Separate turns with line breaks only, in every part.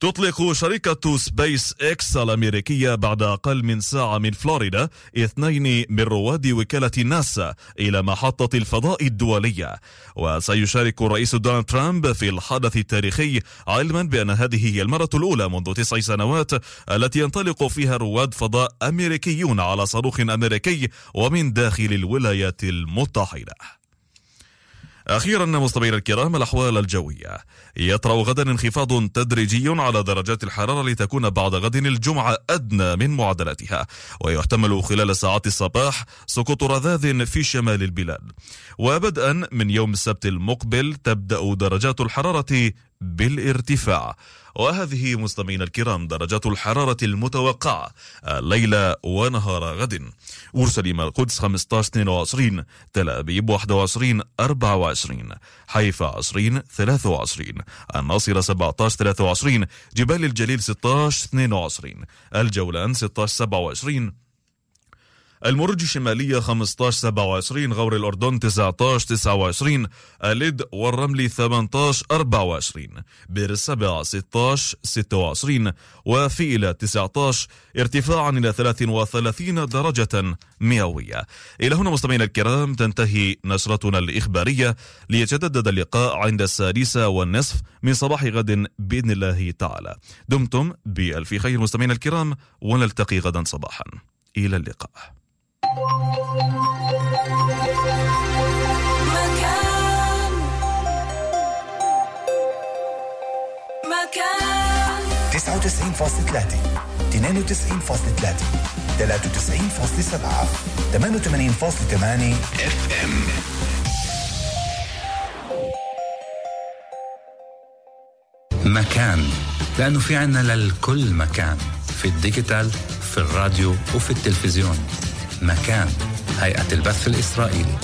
تطلق شركة سبيس إكس الأمريكية بعد أقل من ساعة من فلوريدا اثنين من رواد وكالة ناسا إلى محطة الفضاء الدولية. وسيشارك الرئيس دونالد ترامب في الحدث التاريخي علما بأن هذه هي المرة الأولى منذ تسع سنوات التي ينطلق فيها رواد فضاء أمريكيون على صاروخ أمريكي ومن داخل الولايات المتحدة. أخيرا مستمعينا الكرام الأحوال الجوية. يطرأ غدا انخفاض تدريجي على درجات الحرارة لتكون بعد غد الجمعة أدنى من معدلاتها ويحتمل خلال ساعات الصباح سقوط رذاذ في شمال البلاد. وبدءا من يوم السبت المقبل تبدأ درجات الحرارة بالارتفاع. وهذه مستمعينا الكرام درجات الحرارة المتوقعة الليلة ونهار غد. أورشليم القدس 15 22 تل أبيب 21 24 حيفا 20 23 الناصرة 17 23 جبال الجليل 16 22 الجولان 16 27 المرج الشمالية 15 27 غور الأردن 19 29 اللد والرمل 18 24 بير السبع 16 26 وفيلة 19 ارتفاعا إلى 33 درجة مئوية. إلى هنا مستمعينا الكرام تنتهي نشرتنا الإخبارية ليتجدد اللقاء عند السادسة والنصف من صباح غد بإذن الله تعالى. دمتم بألف خير مستمعينا الكرام ونلتقي غدا صباحا. إلى اللقاء.
مكان. مكان.
99.3 92.3 93.7 88.8 FM
مكان. لأنه في عنا للكل مكان. في ال digital في الراديو وفي التلفزيون. مكان هيئة البث الإسرائيلي.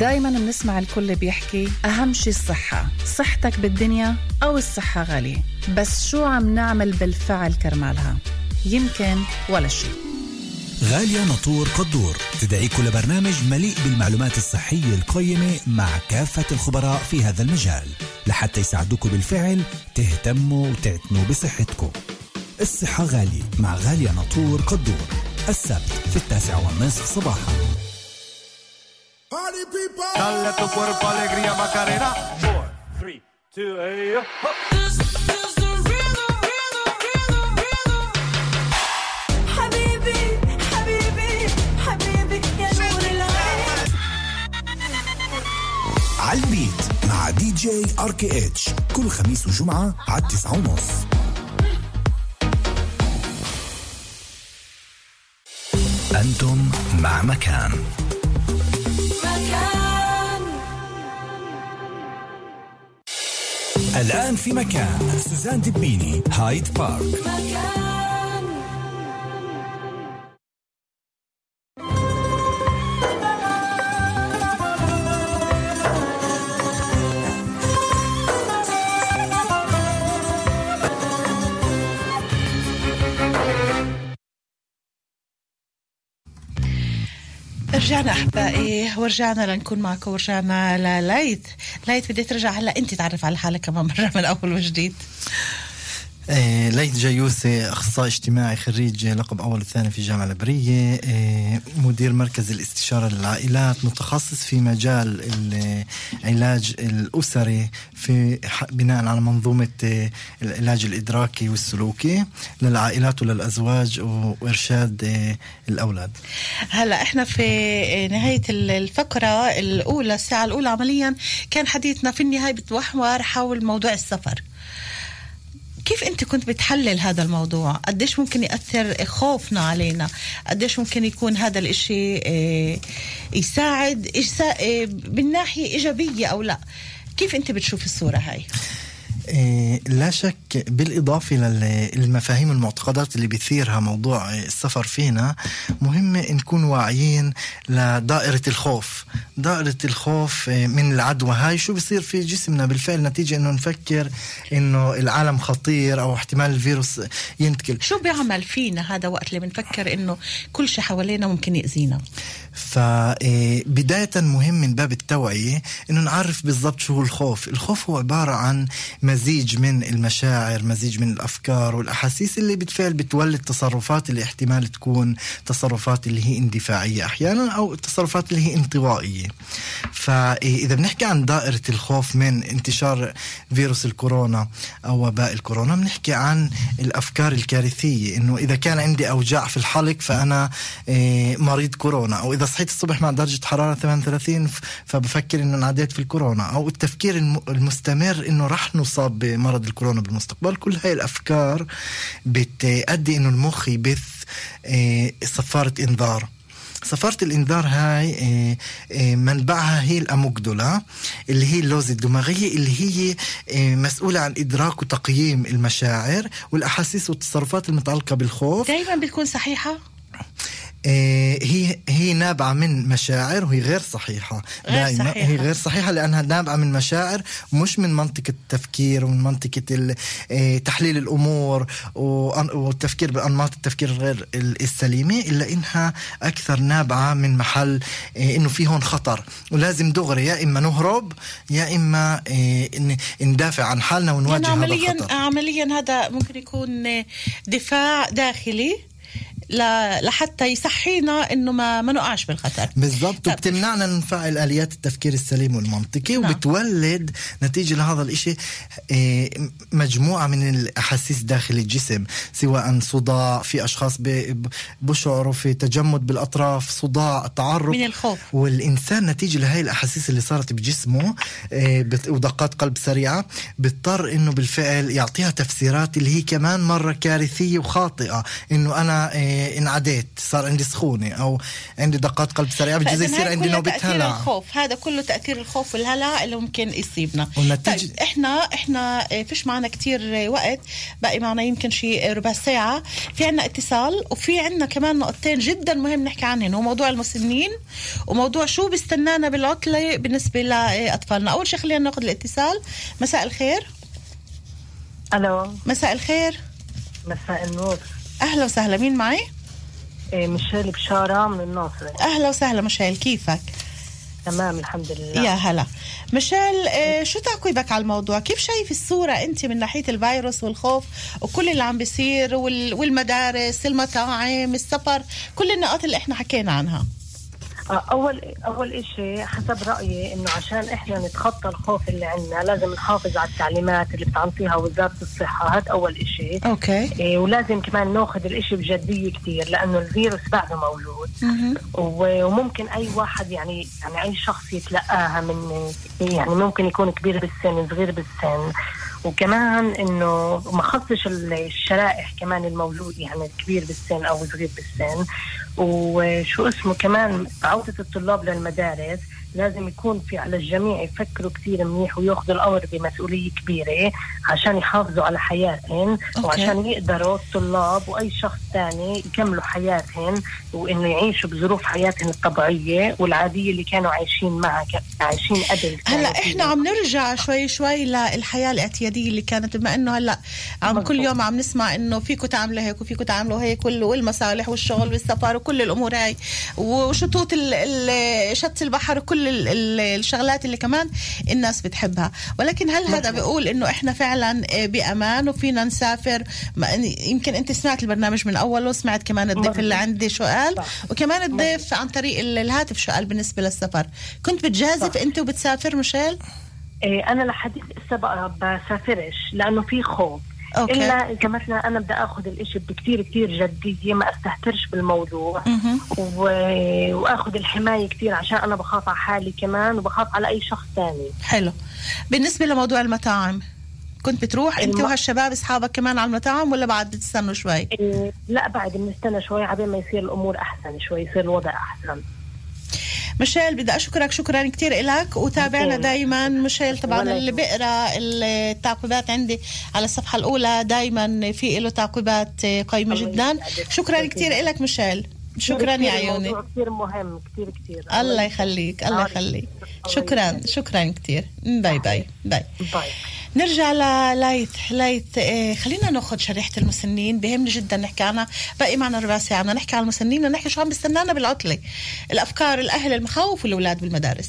دايما بنسمع الكل بيحكي أهم شي الصحة صحتك بالدنيا أو الصحة غالية بس شو عم نعمل بالفعل كرمالها؟ يمكن ولا شيء
غالية نطور قدور تدعيكم لبرنامج مليء بالمعلومات الصحية القيمة مع كافة الخبراء في هذا المجال لحتى يساعدوكم بالفعل تهتموا وتعتنوا بصحتكم. الصحة غالية مع غالية نطور قدور. السبت في التاسعة والنصف صباحا.
Dale tu cuerpo alegría Macarena. Four, three, two, hey, up.
حبيبي حبيبي حبيبي يا نور العين
عالبيت مع DJ RKH. كل خميس وجمعة على التسعة ونص. أنتم مع مكان.
مكان.
الآن في مكان. سوزان دبيني هايد بارك.
مكان.
رجعنا احبائي ورجعنا لنكون معكم ورجعنا لليت. ليت بدي ترجع هلا. أنت تعرف على حالك كمان مرة من أول وجديد.
ليث جيوسي أخصائي اجتماعي خريج لقب أول وثاني في الجامعة العبرية آه، مدير مركز الاستشارة للعائلات متخصص في مجال العلاج الأسري في بناء على منظومة آه، العلاج الإدراكي والسلوكي للعائلات وللأزواج وإرشاد الأولاد.
هلا إحنا في نهاية الفقرة الأولى الساعة الأولى عمليا كان حديثنا في النهاية بتمحور حول موضوع السفر. كيف أنت كنت بتحلل هذا الموضوع؟ قديش ممكن يأثر خوفنا علينا؟ قديش ممكن يكون هذا الإشي آه، يساعد آه، بالناحيه إيجابية أو لا؟ كيف أنت بتشوف الصورة هاي؟
لا شك بالإضافة للمفاهيم المعتقدات اللي بيثيرها موضوع السفر فينا مهم نكون واعيين لدائرة الخوف. دائرة الخوف إيه، من العدوى. هاي شو بصير في جسمنا؟ بالفعل نتيجة إنه نفكر إنه العالم خطير أو احتمال الفيروس ينتقل.
شو بيعمل فينا هذا وقت اللي بنفكر إنه كل شيء حوالينا ممكن يأذينا؟
فبداية مهم من باب التوعية إنه نعرف بالضبط شو هو الخوف. الخوف هو عبارة عن مزيج من المشاعر مزيج من الأفكار والأحاسيس اللي بالفعل بتولد تصرفات اللي احتمال تكون تصرفات اللي هي اندفاعية أحيانا أو التصرفات اللي هي انطوائية. فإذا بنحكي عن دائرة الخوف من انتشار فيروس الكورونا أو وباء الكورونا بنحكي عن الأفكار الكارثية إنه إذا كان عندي أوجاع في الحلق فأنا إيه، مريض كورونا أو إذا صحيت الصبح مع درجة حرارة 38 ف- فبفكر إنه انعديت في الكورونا أو التفكير الم- المستمر إنه رح نصاب بمرض الكورونا بالمستقبل كل هاي الأفكار بتأدي إنه المخ يبث إيه، صفارة إنذار. صفارة الإنذار هاي إيه، إيه، منبعها هي الأموجدولا اللي هي اللوزة الدماغية اللي هي مسؤولة عن إدراك وتقييم المشاعر والأحاسيس والتصرفات المتعلقة بالخوف.
دائما بتكون صحيحة؟
إيه، هي هي نابعة من مشاعر وهي غير صحيحة.
غير
دائما
صحيحة.
هي غير صحيحة لأنها نابعة من مشاعر مش من منطقة التفكير ومن منطقة إيه، تحليل الأمور والتفكير بأنماط التفكير ال- السليمة إلا إنها أكثر نابعة من محل إيه، إنه في هون خطر. ولازم دغري يا إما نهرب يا إما ندافع عن حالنا ونواجه
يعني
هذا
عمليا
الخطر.
عمليا هذا ممكن يكون دفاع داخلي لحتى يصحينا إنه ما ما نقعش بالخطر
بالضبط. وبتمنعنا من نفعل آليات التفكير السليم والمنطقي
نعم.
وبتولد نتيجة لهذا الإشي آه، مجموعة من الأحاسيس داخل الجسم سواء صداع في أشخاص بشعروا في تجمد بالأطراف صداع تعرق
من الخوف.
والإنسان نتيجة لهي الأحاسيس اللي صارت بجسمه ودقات قلب سريعة بيضطر إنه بالفعل يعطيها تفسيرات اللي هي كمان مرة كارثية وخاطئة إنه أنا آه، انعديت صار عندي سخونة أو عندي دقات قلب سريعة بجوز يصير عندي نوبة
تأثير
هلع.
الخوف هذا كله تأثير الخوف والهلع اللي ممكن يصيبنا.
والنتيجة-
طيب إحنا إحنا آه، فيش معنا كتير وقت باقي معنا يمكن شي آه، ربع ساعة. في عنا اتصال وفي عنا كمان نقطتين جدا مهم نحكي عنهن هو موضوع المسنين وموضوع شو بيستنانا بالعطلة بالنسبة لأطفالنا. أول شيء خلينا ناخذ الاتصال. مساء الخير.
ألو.
مساء الخير.
مساء النور.
أهلا وسهلا مين معي؟
إيه ميشيل بشارة من الناصرة
أهلا وسهلا مشايل كيفك؟
تمام الحمد لله.
يا هلا. مشال آه، شو تعقيبك على الموضوع؟ كيف شايف الصورة أنت من ناحية الفيروس والخوف وكل اللي عم بيصير وال- والمدارس المطاعم السفر كل النقاط اللي إحنا حكينا عنها؟
اول أول إشي حسب رأيي إنه عشان إحنا نتخطى الخوف اللي عندنا لازم نحافظ على التعليمات اللي بتعطيها وزارة الصحة. هذا أول إشي.
أوكي.
إيه ولازم كمان ناخذ الإشي بجدية كثير لأنه الفيروس بعده موجود وممكن أي واحد يعني يعني أي شخص يتلقاها من يعني ممكن يكون كبير بالسن صغير بالسن. وكمان إنه ما خصش الشرائح كمان الموجود يعني الكبير بالسن أو صغير بالسن. وشو اسمه كمان عودة الطلاب للمدارس. لازم يكون في على الجميع يفكروا كثير منيح وياخذوا الأمر بمسؤولية كبيرة عشان يحافظوا على حياتهم
أوكي.
وعشان يقدروا الطلاب وأي شخص ثاني يكملوا حياتهم وإنه يعيشوا بظروف حياتهم الطبيعية والعادية اللي كانوا عايشين معها عايشين قبل
هلا
إحنا.
عم نرجع شوي شوي للحياة الاعتيادية اللي كانت بما إنه هلا عم كل. يوم عم نسمع إنه فيكم تعملوا هيك وفيكم تعملوا هيك وال- والمصالح والشغل والسفر وكل الأمور هاي وشطوط شط البحر وكل ال- الشغلات اللي كمان الناس بتحبها. ولكن هل هذا بيقول إنه إحنا فعلا آه، بأمان وفينا نسافر؟ يمكن أنت سمعت البرنامج من أوله سمعت كمان الضيف اللي عندي شو قال
صح.
وكمان الضيف عن طريق ال- الهاتف شو قال بالنسبة للسفر. كنت بتجازف أنت وبتسافر ميشيل؟
إيه أنا لحديث هسه بقى بسافرش لأنه في خوف.
أوكي.
إلا إذا مثلا أنا بدي آخذ الإشي بكثير كثير جدية ما أستهترش بالموضوع. و... وآخذ الحماية كثير عشان أنا بخاف على حالي كمان وبخاف على أي شخص ثاني
حلو. بالنسبة لموضوع المطاعم كنت بتروح أنت
الم-
وهالشباب أصحابك كمان على المطاعم ولا بعد بتستنوا شوي؟
إيه لا بعد بنستنى شوي عبين ما يصير الأمور أحسن شوي يصير الوضع أحسن.
ميشيل بدي أشكرك شكرا كثير لك وتابعنا. دائما ميشيل طبعا اللي. بيقرا التعقيبات عندي على الصفحة الأولى. دائما في له تعقيبات
قيمة
جدا. شكرا كثير لك ميشيل شكرا يا عيوني.
كثير مهم كثير كثير
الله يخليك الله يخليك. شكرا. شكرا كثير bye bye bye.
bye.
نرجع لل late late إيه خلينا ناخذ شريحة المسنين. بهمني جدا نحكي عنها. باقي معنا ربع ساعة. بدنا نحكي عن المسنين بدنا نحكي شو عم بيستنانا بالعطلة. الأفكار الأهل المخاوف والأولاد بالمدارس.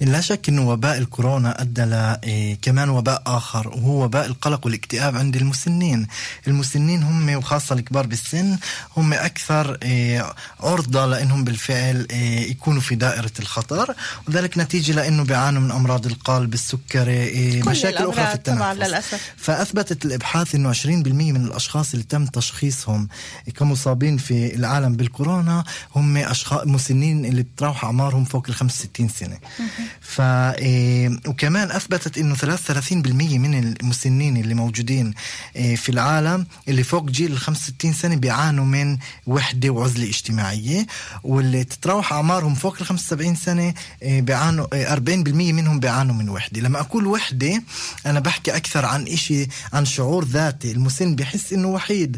لا شك إنه وباء الكورونا أدى ل إيه، كمان وباء آخر وهو وباء القلق والاكتئاب عند المسنين، المسنين هم وخاصة الكبار بالسن هم أكثر إيه، عرضة لإنهم بالفعل إيه، يكونوا في دائرة الخطر وذلك نتيجة لأنه بيعانوا من أمراض القلب، السكري،
كل
مشاكل أخرى في
الأمراض طبعا
التنفس.
للأسف
فأثبتت الإبحاث إنه 20% من الأشخاص اللي تم تشخيصهم كمصابين في العالم بالكورونا هم اشخاص مسنين اللي بتراوح أعمارهم فوق ال 65 سنة. ف إيه، وكمان أثبتت إنه 33% من المسنين اللي موجودين إيه، في العالم اللي فوق جيل ال 65 سنة بيعانوا من وحدة وعزلة اجتماعية واللي تتراوح أعمارهم فوق ال 75 سنة إيه، بيعانوا إيه، 40% منهم بيعانوا من وحدة، لما أقول وحدة أنا بحكي أكثر عن إشي عن شعور ذاتي، المسن بحس إنه وحيد.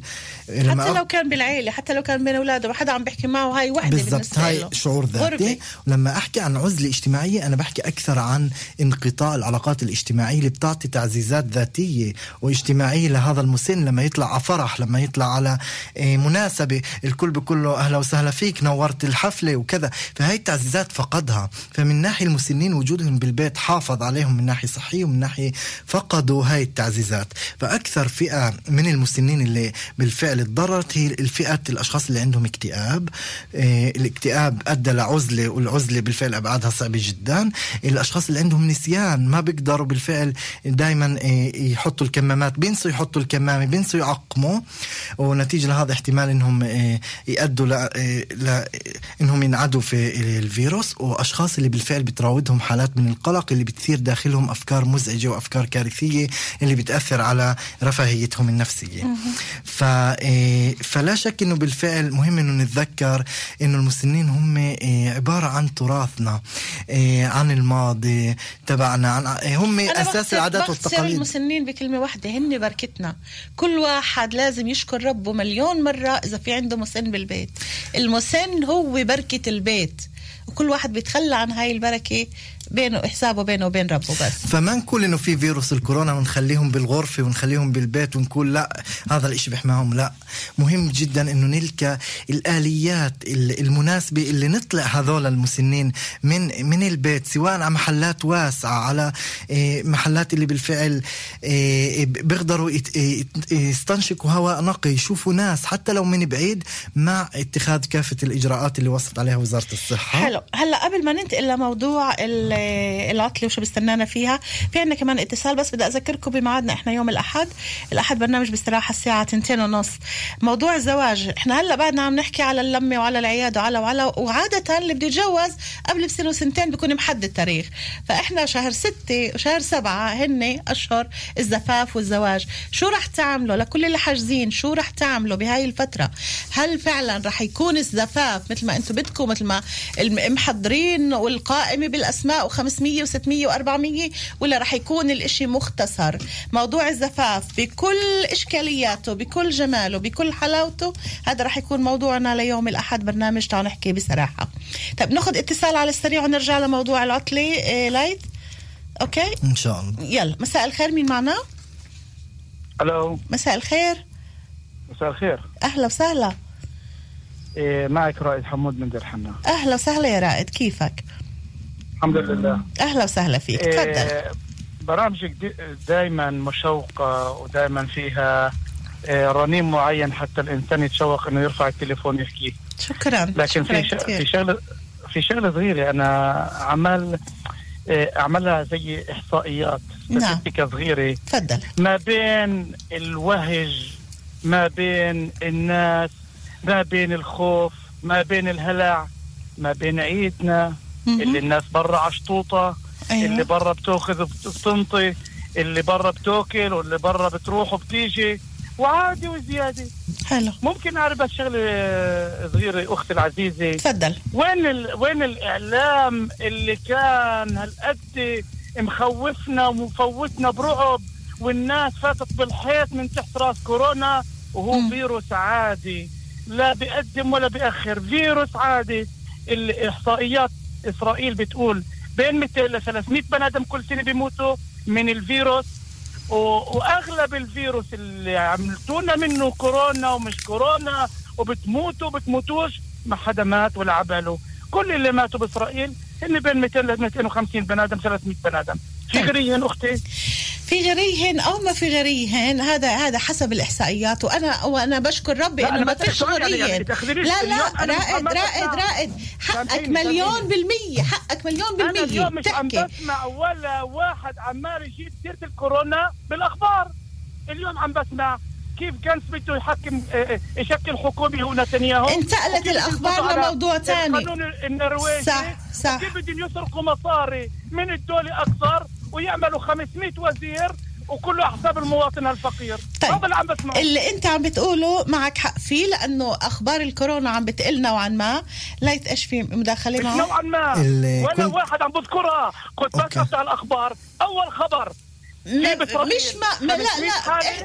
لما
حتى لو كان بالعيلة حتى لو كان بين أولاده ما حدا عم بيحكي معه هاي وحدة
بالضبط هاي شعور ذاتي. ولما أحكي عن عزلة اجتماعية أنا بحكي أكثر عن انقطاع العلاقات الاجتماعية اللي بتعطي تعزيزات ذاتية واجتماعية لهذا المسن لما يطلع على فرح لما يطلع على آه، مناسبة الكل بيقول له أهلا وسهلا فيك نورت الحفلة وكذا. فهي التعزيزات فقدها. فمن ناحية المسنين وجودهم بالبيت حافظ عليهم من ناحية صحية ومن ناحية فقدوا هاي التعزيزات. فأكثر فئة من المسنين اللي بالفعل تضررت هي الفئة الأشخاص اللي عندهم اكتئاب. آه، الاكتئاب أدى لعزلة والعزلة بالفعل ابعادها صعبة جدا. الأشخاص اللي عندهم نسيان ما بيقدروا بالفعل دائما يحطوا الكمامات. بينسوا يحطوا الكمامة بينسوا يعقموا. ونتيجة لهذا احتمال إنهم آه، يأدوا ل... آه، ل... إنهم ينعدوا في الفيروس. وأشخاص اللي بالفعل بتراودهم حالات من القلق اللي بتثير داخلهم أفكار مزعجة وأفكار كارثية اللي بتأثر على رفاهيتهم النفسية. ف... آه، فلا شك إنه بالفعل مهم إنه نتذكر إنه المسنين هم آه، عبارة عن تراثنا. آه، عن الماضي تبعنا عن آه، هم
أساس
العادات والتقاليد.
المسنين بكلمة واحدة هن بركتنا كل واحد لازم يشكر ربه مليون مرة إذا في عنده مسن بالبيت. المسن هو بركة البيت. وكل واحد بيتخلى عن هاي البركة بينه حسابه بينه وبين ربه بس.
فما نقول إنه في فيروس الكورونا ونخليهم بالغرفة ونخليهم بالبيت ونقول لا هذا الإشي بيحماهم لا. مهم جدا إنه نلقى الآليات ال- المناسبة اللي نطلع هذول المسنين من من البيت سواء على محلات واسعة على إيه، محلات اللي بالفعل إيه، بيقدروا يت- يت- يستنشقوا هواء نقي يشوفوا ناس حتى لو من بعيد مع اتخاذ كافة الإجراءات اللي وصلت عليها وزارة الصحة.
حلو. هلأ قبل ما ننتقل لموضوع ال- العطلة وشو بيستنانا فيها. في عندنا كمان اتصال بس بدي أذكركم بميعادنا إحنا يوم الأحد. الأحد برنامج باستراحة الساعة 2 ونص. موضوع الزواج إحنا هلأ بعدنا عم نحكي على اللمة وعلى العيادة وعلى وعلى وعادة اللي بده يتجوز قبل بسنة وسنتين بيكون محدد تاريخ فإحنا شهر ستة وشهر سبعة هن أشهر الزفاف والزواج. شو رح تعملوا لكل اللي حاجزين؟ شو رح تعملوا بهاي الفترة؟ هل فعلا رح يكون الزفاف مثل ما أنتم بدكم مثل ما الم- محضرين والقائمة بالأسماء و500 و600 و400 ولا رح يكون الإشي مختصر. موضوع الزفاف بكل إشكالياته بكل جماله بكل حلاوته هذا رح يكون موضوعنا ليوم الأحد. برنامج تعالوا نحكي بصراحة. طيب ناخذ اتصال على السريع ونرجع لموضوع العطلة إيه late okay؟
إن شاء الله.
يلا مساء الخير. مين معنا؟
ألو.
مساء الخير.
مساء الخير.
أهلا وسهلا.
إيه معك رائد حمود من دير حنا
أهلا وسهلا يا رائد كيفك؟
الحمد لله
أهلا وسهلا فيك تفضل
إيه برامجك دائما مشوقة ودائما فيها إيه رنين معين حتى الإنسان يتشوق إنه يرفع التليفون يحكي
شكرا
لكن
شكرا
في.
كتير.
في شغلة في شغلة صغيرة أنا عمل إيه أعملها زي إحصائيات
نعم.
صغيرة
تفضل
ما بين الوهج ما بين الناس ما بين الخوف ما بين الهلع ما بين عيدنا. اللي الناس برا عشطوطة
أيوة.
اللي برا بتأخذ وبتنطي اللي برا بتاكل واللي برا بتروح وبتيجي. وعادي وزيادة.
حلو.
ممكن أعرف بس شغلة صغيرة أختي العزيزة.
تفضل.
وين ال... وين الإعلام اللي كان هالقد مخوفنا ومفوتنا برعب والناس فاتت بالحيط من تحت راس كورونا وهو
مم.
فيروس عادي. لا بيقدم ولا بيأخر فيروس عادي. الإحصائيات إسرائيل بتقول بين 200 ل 300 بني آدم كل سنة بيموتوا من الفيروس. و... وأغلب الفيروس اللي عملتونا منه كورونا ومش كورونا وبتموتوا بتموتوش ما حدا مات ولا عباله كل اللي ماتوا بإسرائيل هن بين 200 ل 250 بني آدم 300 بني آدم. في أختي
في غريهن أو ما في غريهن هذا هذا حسب الإحصائيات وأنا وأنا بشكر ربي إنه
أنا
ما فيش
يعني- يعني
غريهن
تاخذينيش
لا لا
أنا
رائد رائد. رائد حقك مليون. بالمية حقك مليون
أنا
بالمية
اليوم مش عم بسمع ولا واحد عمال يجيب سيره الكورونا بالأخبار اليوم عم بسمع كيف كانس بده يحكم آه، آه، يشكل حكومة هو نتنياهو
انتقلت
على
لموضوع تاني.
القانون النرويجي
صح، صح.
وكيف بدهم يسرقوا مصاري من الدولة أكثر ويعملوا 500 وزير وكله على حساب المواطن الفقير
طيب.
هذا اللي عم بسمعه.
اللي انت عم بتقوله معك حق فيه لأنه أخبار الكورونا عم بتقل نوعا ما. ليت إيش في
مداخلة
معه.
نوعا ما. ولا
كنت-
واحد عم بذكرها. كنت بس. افتح الأخبار. أول خبر.
مش ما, ما لا
500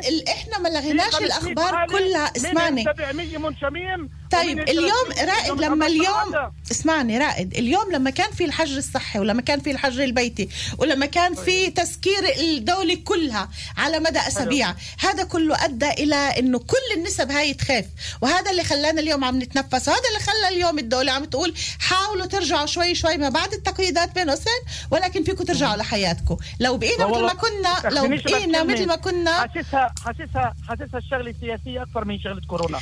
لا إحنا ما لغيناش
500 الأخبار
كلها. اسمعني.
منهم 700 منشمين
طيب اليوم
30
رائد لما اليوم. اسمعني رائد اليوم لما كان في الحجر الصحي ولما كان في الحجر البيتي ولما كان في تسكير الدولة كلها على مدى أسابيع هذا كله أدى إلى أنه كل النسب هاي تخاف وهذا اللي خلانا اليوم عم نتنفس وهذا اللي خلى اليوم الدولة عم تقول حاولوا ترجعوا شوي شوي ما بعد التقييدات بين قوسين ولكن فيكم ترجعوا لحياتكم لو بقينا مثل ما كنا لو بقينا. مثل ما كنا
حاسسها حاسسها حاسسها الشغلة سياسيه أكثر من شغلة كورونا.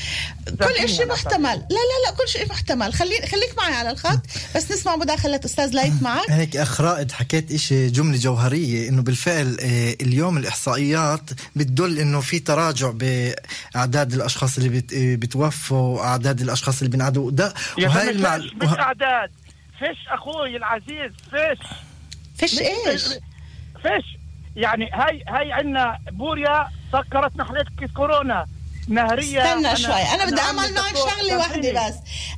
كل شيء محتمل. لا لا لا كل شيء محتمل خلي خليك معي على الخط. بس نسمع مداخلة أستاذ ليث معك.
هيك اخ رائد حكيت إشي جملة جوهرية إنه بالفعل آه، اليوم الإحصائيات بتدل إنه في تراجع بأعداد الأشخاص اللي بت- آه، بتوفوا واعداد الأشخاص اللي بينعدوا. ده
زلمة
المع...
مش أعداد. فيش أخوي العزيز فيش.
فيش إيش؟
فيش. يعني هاي هاي عندنا بوريا سكرت نحلة كيس كورونا. نهرية
استنى شوي أنا بدي
عمي
أعمل معك شغلة
واحدة.
بس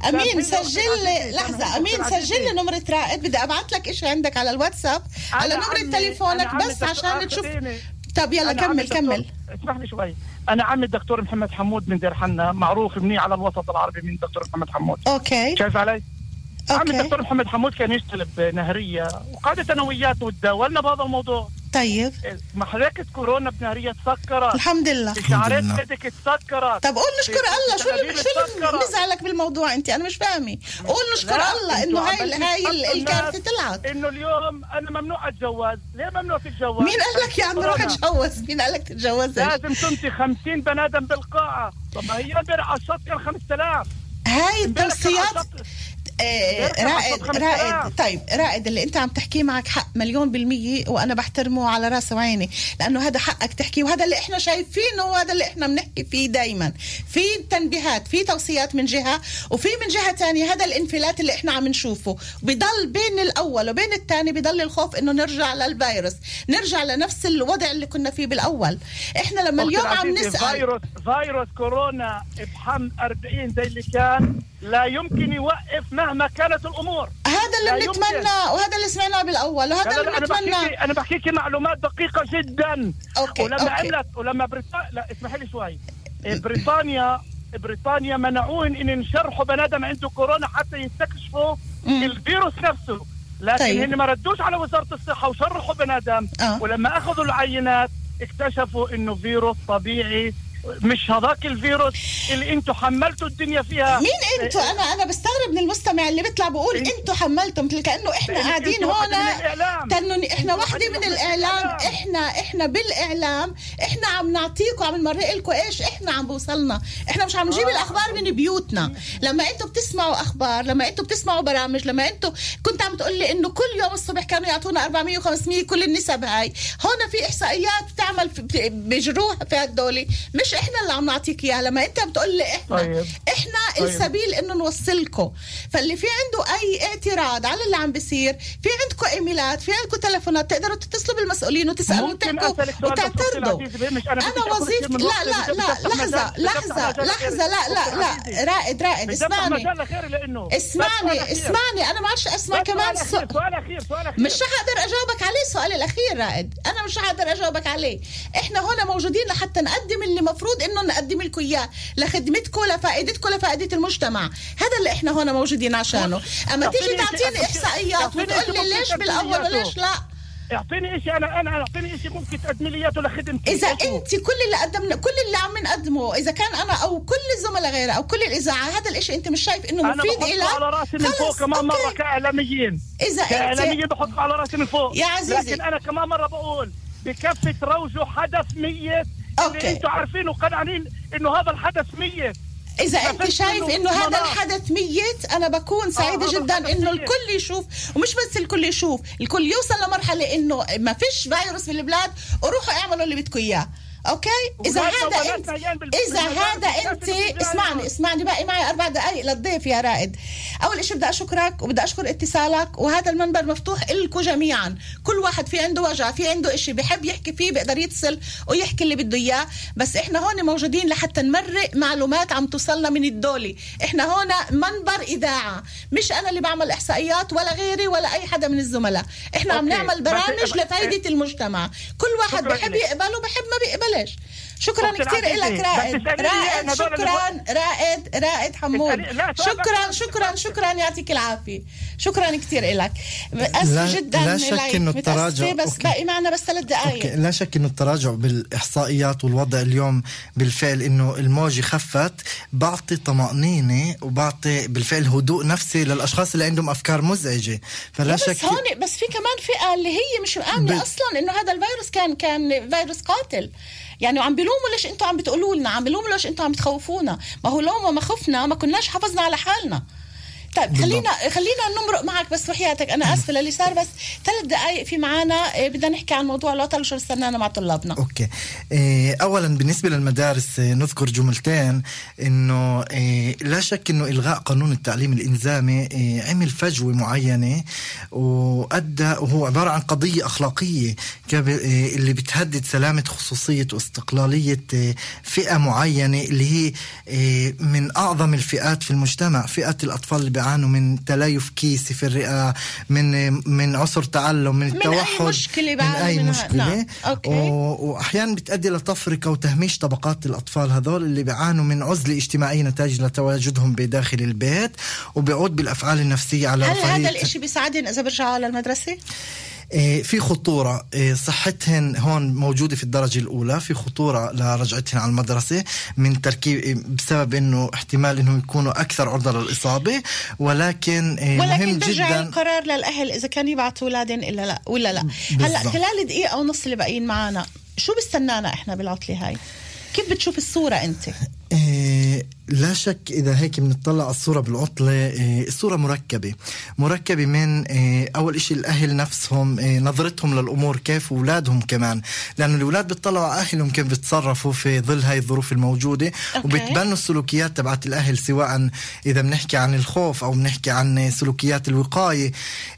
أمين
سجل لي لحظة
أمين
سجل لي. نمرة رائد بدي أبعث لك شيء عندك على الواتساب على
أنا
نمرة
عمي-
تليفونك
أنا عمي
بس عشان تشوف
أخذيني.
طب يلا
أنا عمي
كمل كمل
اسمح لي شوي أنا عمي الدكتور محمد حمود من دير حنا معروف منيح على الوسط العربي من الدكتور محمد حمود
أوكي
شايف علي؟ عمي
أوكي
الدكتور محمد حمود كان يشتغل بنهرية وقعدت أنا وياه وتداولنا بهذا الموضوع
طيب.
محركة كورونا بنهريه تسكرت
الحمد لله.
شعرات
لله.
بدك تسكرت
طب قول نشكر الله. شو اللي شو. مزعلك بالموضوع انت؟ أنا مش فاهمة. قول نشكر الله
إنه
هاي هاي ال-
تحطوا
الكارثة
الناس
طلعت.
إنه اليوم أنا ممنوع أتجوز. ليه ممنوع تتجوز
مين قال لك يا عم روح. اتجوز؟ مين قال لك تتجوزش
لازم تنتي 50 بني آدم بالقاعة. طب ما هي امبارح على الشط كان 5000
هاي التوصيات رائد
خمس
رائد.
آلاف.
طيب رائد اللي انت عم تحكيه معك حق مليون بالمية وأنا بحترمه على راسي وعيني لأنه هذا حقك تحكيه وهذا اللي إحنا شايفينه وهذا اللي إحنا بنحكي فيه دايما. في تنبيهات في توصيات من جهة وفي من جهة تانية هذا الانفلات اللي إحنا عم نشوفه. بضل بين الأول وبين الثاني بضل الخوف إنه نرجع للفيروس. نرجع لنفس الوضع اللي كنا فيه بالأول. إحنا لما اليوم عم نسأل
فيروس فيروس كورونا بحم 40 زي اللي كان. لا يمكن يوقف مهما كانت الأمور
هذا اللي. بنتمناه وهذا اللي سمعناه بالأول
لا
وهذا اللي
لا أنا
بنتمناه
بحكيكي أنا بحكيكي معلومات دقيقة جدا
okay،
ولما
okay.
عملت ولما بريطانيا لا اسمحي لي شوي بريطانيا بريطانيا منعوهم إن ينشرحوا بني آدم عنده كورونا حتى يستكشفوا
مم.
الفيروس نفسه لكن
طيب.
هن ما ردوش على وزارة الصحة وشرحوا بني آدم
آه.
ولما أخذوا العينات اكتشفوا إنه فيروس طبيعي مش هذاك الفيروس اللي أنتم حملتوا الدنيا فيها؟
مين أنتوا؟ أنا أنا بستغرب من المستمع اللي بيطلع بقول
إنت-
أنتوا حملتم مثل كانه إحنا
لأنك
قاعدين هون. تنن
إحنا
واحدة من
الإعلام.
إحنا إحنا بالإعلام. إحنا عم نعطيكم عم نمرق لكم إيش؟ إحنا عم بوصلنا. إحنا مش عم نجيب
آه.
الأخبار من بيوتنا. لما أنتوا بتسمعوا أخبار لما أنتوا بتسمعوا برامج لما أنتوا كنت عم تقول لي إنه كل يوم الصبح كانوا يعطونا 400 و500 كل النسب هاي. هون في إحصائيات بتعمل بيجروها في هالدولة مش إحنا اللي عم نعطيك إياها لما أنت بتقول لي إحنا
طيب.
إحنا
طيب.
السبيل إنه نوصلكم. فاللي في عنده أي اعتراض على اللي عم بيصير في عندكم إيميلات في عندكم تليفونات تقدروا تتصلوا بالمسؤولين
وتسألوا
وتحكوا وتعترضوا.
مش أنا أنا
وظيفتي لا لا لا
لحظة لحظة
لحظة لا. لا لا. رائد رائد اسمعني. اسمعني. اسمعني. أنا ما عادش
أسمع
كمان
سؤال. أخير سؤال أخير.
مش حقدر أجاوبك عليه. السؤال الأخير رائد. أنا مش حقدر أجاوبك عليه. إحنا هنا موجودين لحتى نقدم اللي مفروض إنه نقدم لكم إياه لخدمتكم لفائدتكم لفائدة المجتمع هذا اللي إحنا هنا موجودين عشانه أما تيجي
تعطيني- إحصائيات
وتقول لي ليش
بالأول.
وليش لا
اعطيني شيء أنا أنا اعطيني شيء ممكن تقدمي لي اياه لخدمتي إذا؟
أنت كل اللي قدمنا كل اللي عم نقدمه إذا كان أنا أو كل الزملاء غيري أو كل الإذاعة هذا الشيء أنت مش شايف
إنه
مفيد إلك
على رأسي من فوق كمان مرة.
كإعلاميين
إذا
كإعلاميين
بحطه على رأسي من فوق
يا عزيزي.
لكن أنا كمان مرة بقول بكفي تروجوا حدث ميت اللي أنتم عارفين وقنعانين إنه هذا الحدث ميت
أنت
ففكر
شايف
إنه
هذا. الحدث ميت أنا بكون سعيدة
هذا
جدا
الحدث
إنه
ميت.
الكل يشوف ومش بس الكل يشوف الكل يوصل لمرحلة إنه ما فيش فيروس بالبلاد وروحوا اعملوا اللي بدكم إياه أوكي؟
إذا
هذا انت
إذا
هذا انت. اسمعني اسمعني باقي معي أربع دقائق للضيف يا رائد. أول شيء بدي أشكرك وبدي أشكر اتصالك وهذا المنبر مفتوح لكم جميعا. كل واحد في عنده وجع في عنده إشي بحب يحكي فيه بيقدر يتصل ويحكي اللي بده إياه. بس إحنا هون موجودين لحتى نمرق معلومات عم توصلنا من الدولة إحنا هون منبر إذاعة. مش أنا اللي بعمل إحصائيات ولا غيري ولا أي حدا من الزملاء. إحنا عم
okay.
نعمل
بس-
برامج لفائده المجتمع. كل واحد بحب. يقبل وبحب ما بيقبلش شكرا كثير لك
بس
رائد. رائد
اللي
شكرا رائد رائد حمود. شكرا
بس-
شكرا شكرا يعطيك العافية. شكرا كثير لك اسف جدا
لا شك
متأسفة،
التراجع-
بس
okay.
باقي معنا بس ثلاث
okay.
دقائق
لا شك إنه التراجع بالإحصائيات والوضع اليوم بالفعل إنه الموجة خفت بعطي طمأنينة وبعطي بالفعل هدوء نفسي للأشخاص اللي عندهم أفكار مزعجة. فلا
بس
شك
هون بس في كمان فئة اللي هي مش مآمنه
ب-
أصلا إنه هذا الفيروس كان كان فيروس قاتل. يعني عم بيلوموا ليش أنتم عم بتقولوا لنا؟ عم بيلوموا ليش أنتم عم بتخوفونا؟ ما هو لو ما خفنا ما كناش حافظنا على حالنا. طيب خلينا خلينا نمرق معك بس وحياتك أنا آسفة للي صار بس ثلاث دقائق في معنا إيه، بدنا نحكي عن موضوع الوطن وشو استنانا مع طلابنا.
okay. إيه اولا بالنسبة للمدارس إيه، نذكر جملتين. إنه لا شك إنه إلغاء قانون التعليم الالزامي إيه عمل فجوة معينة وأدى وهو عبارة عن قضية أخلاقية اللي بتهدد سلامة خصوصية واستقلالية فئة معينة اللي هي من أعظم الفئات في المجتمع فئة الأطفال اللي بيعانوا من تليف كيسي في الرئة من من عسر تعلم من
من أي
التوحد
مشكلة
من أي
منها.
مشكلة
نعم.
okay. واحيانا بتؤدي لتفرقه وتهميش طبقات الأطفال هذول اللي بيعانوا من عزلة اجتماعية نتاج لتواجدهم بداخل البيت وبيعود بالأفعال النفسية على
هل هذا الإشي بيساعدهم إذا بيرجعوا للمدرسه؟
إيه، في خطورة. إيه، صحتهن هون موجودة في الدرجة الأولى. في خطورة لرجعتهن على المدرسة من تركيب إيه، بسبب أنه احتمال أنهم يكونوا أكثر عرضة للإصابة. ولكن إيه،
ولكن
مهم جدا
القرار للأهل إذا كان يبعثوا اولادهم الا لا ولا لا.
بالضبط.
خلال دقيقة ونص اللي باقيين معنا شو بيستنانا إحنا بالعطلة هاي؟ كيف بتشوف الصورة أنت؟
إيه، لا شك إذا هيك بنطلع على الصورة بالعطلة. إيه، الصورة مركبة. مركبة من إيه، أول إشي الأهل نفسهم نظرتهم للأمور كيف وأولادهم كمان. لأنه الأولاد بيطلعوا على أهلهم كيف بتصرفوا في ظل هاي الظروف الموجودة.
أوكي.
وبتبنوا السلوكيات تبعت الأهل سواء إذا بنحكي عن الخوف أو بنحكي عن سلوكيات الوقاية.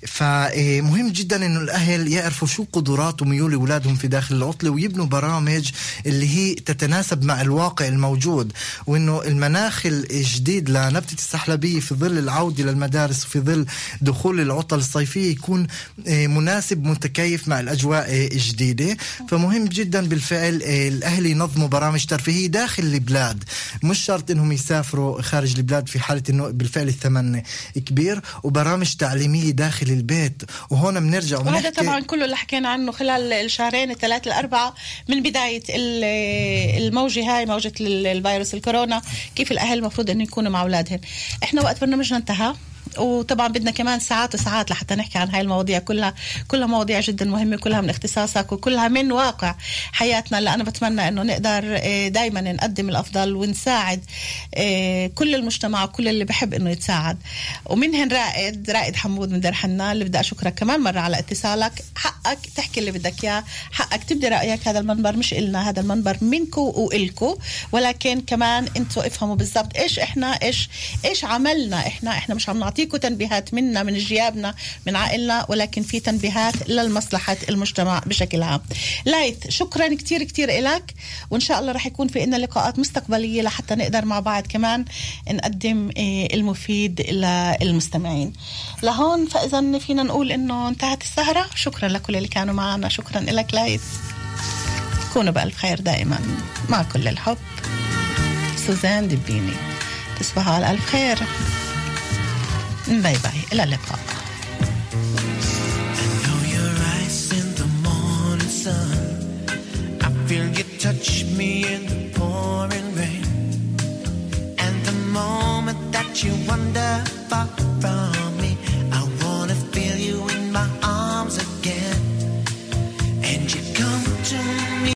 فمهم جدا إنه الأهل يعرفوا شو قدرات وميول أولادهم في داخل العطلة ويبنوا برامج اللي هي تتناسب مع الواقع الموجود. وإنه المناخ الجديد لنبتة السحلبية في ظل العودة للمدارس وفي ظل دخول العطل الصيفية يكون آه، مناسب متكيف مع الأجواء آه، الجديدة. فمهم جدا بالفعل آه، الأهل ينظموا برامج ترفيهية داخل البلاد. مش شرط إنهم يسافروا خارج البلاد في حالة إنه بالفعل الثمن كبير وبرامج تعليمية داخل البيت. وهون بنرجع
وهذا طبعا كله اللي حكينا عنه خلال الشهرين الثلاث الأربعة من بداية ال- الموجة هاي موجة ال- الفيروس الكورونا كيف الأهل المفروض أنه يكونوا مع أولادهم. إحنا وقت برنامجنا انتهى. وطبعا بدنا كمان ساعات وساعات لحتى نحكي عن هاي المواضيع كلها. كلها مواضيع جدا مهمة كلها من اختصاصك وكلها من واقع حياتنا. اللي أنا بتمنى أنه نقدر دائما نقدم الأفضل ونساعد آه، كل المجتمع وكل اللي بحب أنه يتساعد. ومنهن رائد رائد حمود من دير حنان اللي بدي أشكرك كمان مرة على اتصالك. حقك تحكي اللي بدك إياه حقك تبدي رأيك هذا المنبر مش إلنا هذا المنبر منكو وإلكو. ولكن كمان أنتوا افهموا بالضبط إيش إحنا إيش إيش عملنا إحنا. إحنا مش عم نعطيكم تنبيهات منا من جيابنا من عائلنا ولكن في تنبيهات للمصلحة المجتمع بشكل عام. لايث شكرا كتير كتير إلك وإن شاء الله رح يكون في لنا لقاءات مستقبلية لحتى نقدر مع بعض كمان نقدم إيه، المفيد للمستمعين. لهون فإذا فينا نقول إنه انتهت السهرة. شكرا لكل اللي كانوا معنا. شكرا لك لايث. كونوا بألف خير دائما. مع كل الحب سوزان دبيني. تصبحوا على ألف خير. Bye bye, إلى اللقاء
touch me in the pouring rain. And the moment that you wander far from.